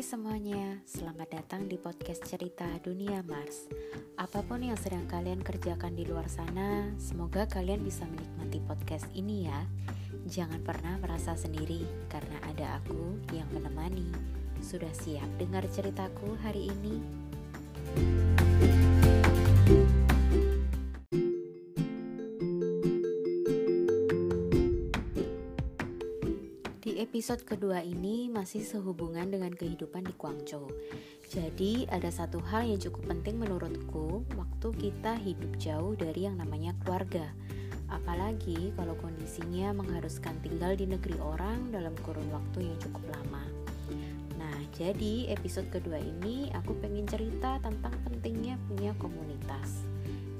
Hai semuanya, selamat datang di podcast cerita dunia Mars. Apa pun yang sedang kalian kerjakan di luar sana, semoga kalian bisa menikmati podcast ini ya. Jangan pernah merasa sendiri karena ada aku yang menemani. Sudah siap dengar ceritaku hari ini? Episode kedua ini masih sehubungan dengan kehidupan di Guangzhou. Jadi, ada satu hal yang cukup penting menurutku waktu kita hidup jauh dari yang namanya keluarga. Apalagi kalau kondisinya mengharuskan tinggal di negeri orang dalam kurun waktu yang cukup lama. Nah, jadi episode kedua ini aku pengen cerita tentang pentingnya punya komunitas.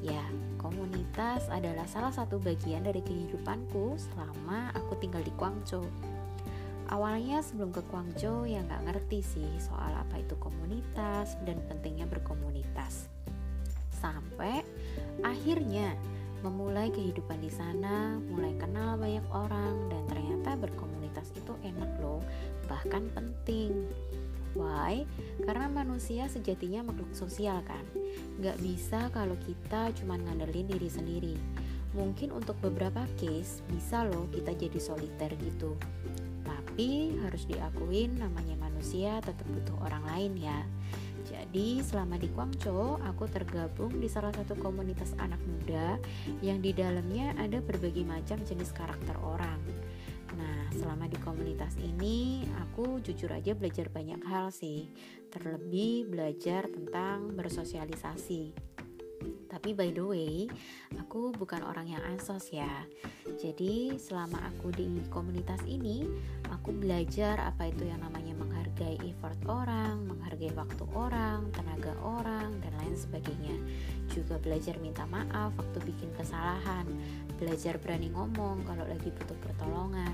Ya, komunitas adalah salah satu bagian dari kehidupanku selama aku tinggal di Guangzhou. Awalnya sebelum ke Guangzhou ya nggak ngerti sih soal apa itu komunitas dan pentingnya berkomunitas. Sampai akhirnya memulai kehidupan di sana, mulai kenal banyak orang dan ternyata berkomunitas itu enak loh, bahkan penting. Why? Karena manusia sejatinya makhluk sosial kan Nggak bisa kalau kita cuma ngandelin diri sendiri Mungkin untuk beberapa case bisa loh kita jadi soliter gitu tapi harus diakuin namanya manusia tetap butuh orang lain ya. Jadi selama di Guangzhou aku tergabung di salah satu komunitas anak muda yang di dalamnya ada berbagai macam jenis karakter orang. Nah, selama di komunitas ini aku jujur aja belajar banyak hal sih. Terlebih belajar tentang bersosialisasi. Tapi by the way, aku bukan orang yang ansos ya. Jadi selama aku di komunitas ini, aku belajar apa itu yang namanya menghargai effort orang, menghargai waktu orang, tenaga orang, dan lain sebagainya. Juga belajar minta maaf waktu bikin kesalahan, belajar berani ngomong kalau lagi butuh pertolongan,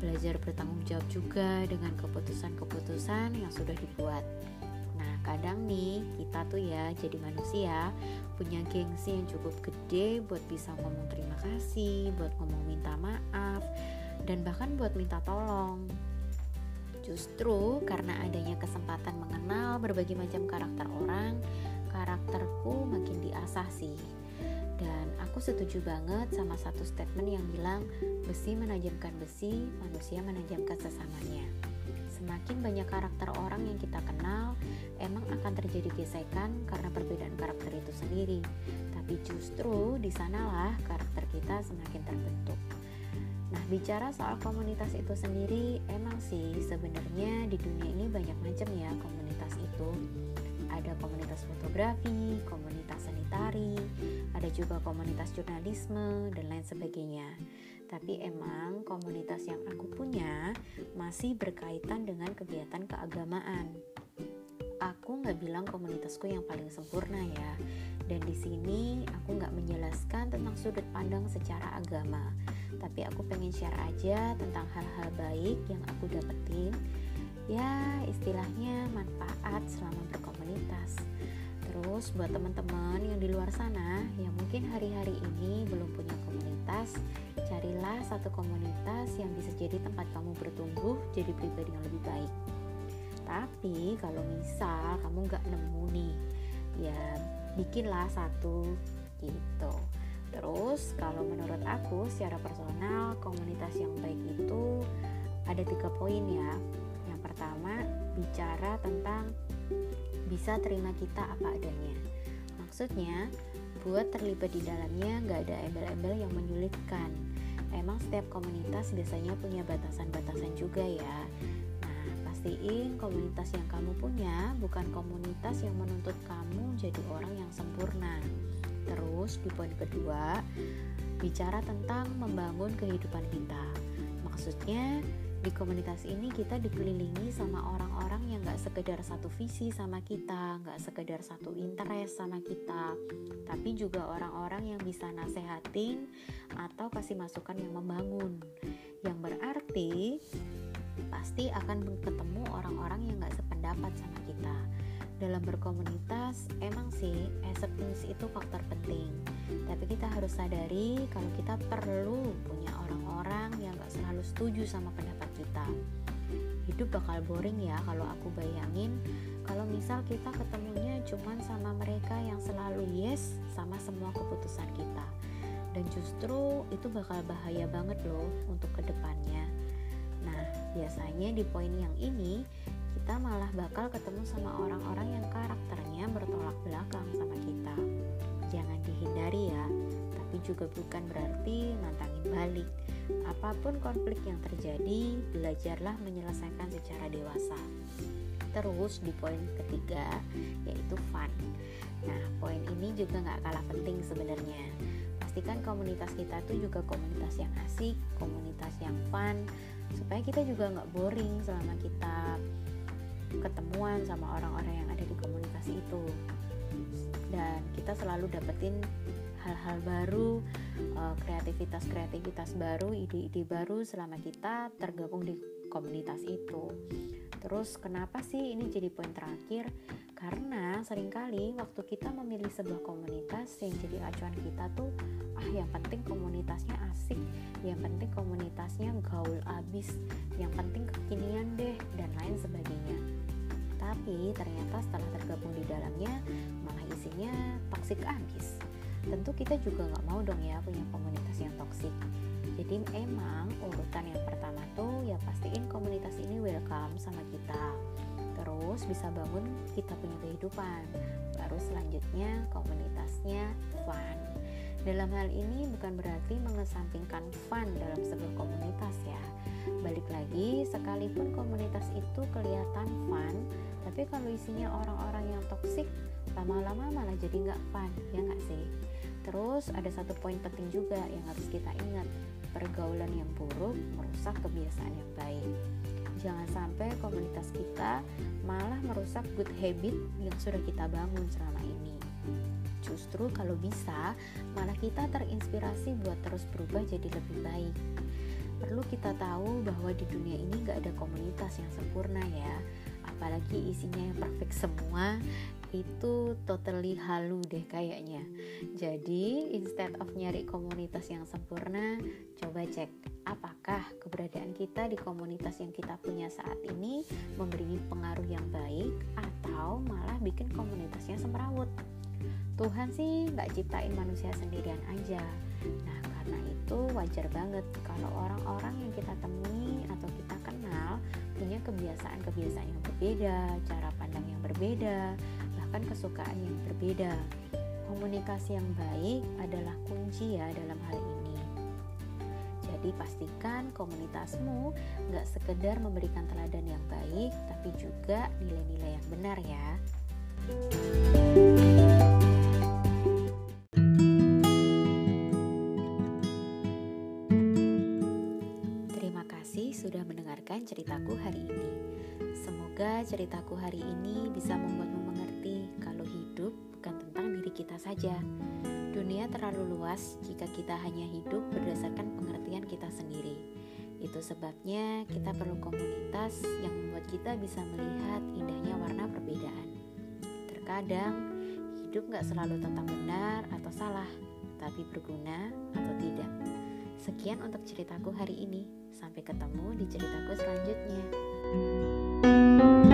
belajar bertanggung jawab juga dengan keputusan-keputusan yang sudah dibuat kadang nih kita tuh ya jadi manusia punya gengsi yang cukup gede buat bisa ngomong terima kasih, buat ngomong minta maaf, dan bahkan buat minta tolong. Justru karena adanya kesempatan mengenal berbagai macam karakter orang, karakterku makin diasah sih. Dan aku setuju banget sama satu statement yang bilang besi menajamkan besi, manusia menajamkan sesamanya. Semakin banyak karakter orang yang kita kenal, emang akan terjadi gesekan karena perbedaan karakter itu sendiri. Tapi justru di sanalah karakter kita semakin terbentuk. Nah, bicara soal komunitas itu sendiri, emang sih sebenarnya di dunia ini banyak macam ya komunitas itu. Ada komunitas fotografi, komunitas sanitari, ada juga komunitas jurnalisme, dan lain sebagainya tapi emang komunitas yang aku punya masih berkaitan dengan kegiatan keagamaan. Aku nggak bilang komunitasku yang paling sempurna ya, dan di sini aku nggak menjelaskan tentang sudut pandang secara agama, tapi aku pengen share aja tentang hal-hal baik yang aku dapetin, ya istilahnya manfaat. Terus buat teman-teman yang di luar sana yang mungkin hari-hari ini belum punya komunitas, carilah satu komunitas yang bisa jadi tempat kamu bertumbuh jadi pribadi yang lebih baik. Tapi kalau misal kamu nggak nemu nih, ya bikinlah satu gitu. Terus kalau menurut aku secara personal komunitas yang baik itu ada tiga poin ya. Yang pertama bicara tentang bisa terima kita apa adanya. Maksudnya buat terlibat di dalamnya nggak ada embel-embel yang menyulitkan. Emang setiap komunitas biasanya punya batasan-batasan juga ya. Nah pastiin komunitas yang kamu punya bukan komunitas yang menuntut kamu jadi orang yang sempurna. Terus di poin kedua bicara tentang membangun kehidupan kita. Maksudnya di komunitas ini kita dikelilingi sama orang-orang yang gak sekedar satu visi sama kita, gak sekedar satu interest sama kita, tapi juga orang-orang yang bisa nasehatin atau kasih masukan yang membangun. Yang berarti pasti akan ketemu orang-orang yang gak sependapat sama kita. Dalam berkomunitas, emang sih acceptance itu faktor penting. Tapi kita harus sadari kalau kita perlu selalu setuju sama pendapat kita. hidup bakal boring ya kalau aku bayangin. Kalau misal kita ketemunya cuman sama mereka yang selalu yes sama semua keputusan kita. Dan justru itu bakal bahaya banget loh untuk ke depannya. Nah biasanya di poin yang ini kita malah bakal ketemu sama orang-orang yang karakternya bertolak belakang sama kita. Jangan dihindari ya tapi juga bukan berarti nantangin balik apa pun konflik yang terjadi belajarlah menyelesaikan secara dewasa. Terus di poin ketiga yaitu fun. Nah poin ini juga nggak kalah penting sebenarnya. Pastikan komunitas kita tuh juga komunitas yang asik komunitas yang fun supaya kita juga nggak boring selama kita ketemuan sama orang-orang yang ada di komunitas itu. Dan kita selalu dapetin hal-hal baru eh, kreativitas-kreativitas baru ide-ide baru selama kita tergabung di komunitas itu Terus kenapa sih ini jadi poin terakhir? Karena sering kali waktu kita memilih sebuah komunitas yang jadi acuan kita tuh ah yang penting komunitasnya asik, yang penting komunitasnya gaul abis, yang penting kekinian deh dan lain sebagainya. Tapi ternyata setelah tergabung di dalamnya malah isinya toksik abis. Tentu kita juga nggak mau dong ya punya komunitas yang toksik jadi emang urutan yang pertama tuh ya pastiin komunitas ini welcome sama kita. Terus bisa bangun kita punya kehidupan. Baru selanjutnya komunitasnya fun. Dalam hal ini bukan berarti mengesampingkan fun dalam sebuah komunitas ya. Balik lagi sekalipun komunitas itu kelihatan fun tapi kalau isinya orang-orang yang toksik lama-lama malah jadi nggak fun ya nggak sih terus ada satu poin penting juga yang harus kita ingat pergaulan yang buruk merusak kebiasaan yang baik. Jangan sampai komunitas kita malah merusak good habit yang sudah kita bangun selama ini. Justru kalau bisa, malah kita terinspirasi buat terus berubah jadi lebih baik. Perlu kita tahu bahwa di dunia ini gak ada komunitas yang sempurna ya, apalagi isinya yang perfect semua itu totally halu deh kayaknya. Jadi, instead of nyari komunitas yang sempurna, coba cek apakah keberadaan kita di komunitas yang kita punya saat ini memberi pengaruh yang baik atau malah bikin komunitasnya semrawut. Tuhan sih nggak ciptain manusia sendirian aja. Nah, karena itu wajar banget kalau orang-orang yang kita temui atau kita kenal punya kebiasaan-kebiasaan yang berbeda, cara pandang yang berbeda, kesukaan yang berbeda. Komunikasi yang baik adalah kunci ya dalam hal ini. Jadi pastikan komunitasmu nggak sekedar memberikan teladan yang baik, tapi juga nilai-nilai yang benar ya. Terima kasih sudah mendengarkan ceritaku hari ini. Semoga ceritaku hari ini bisa membuatmu kita saja. Dunia terlalu luas jika kita hanya hidup berdasarkan pengertian kita sendiri. Itu sebabnya kita perlu komunitas yang membuat kita bisa melihat indahnya warna perbedaan. Terkadang hidup gak selalu tentang benar atau salah, tapi berguna atau tidak. Sekian untuk ceritaku hari ini. Sampai ketemu di ceritaku selanjutnya. thank you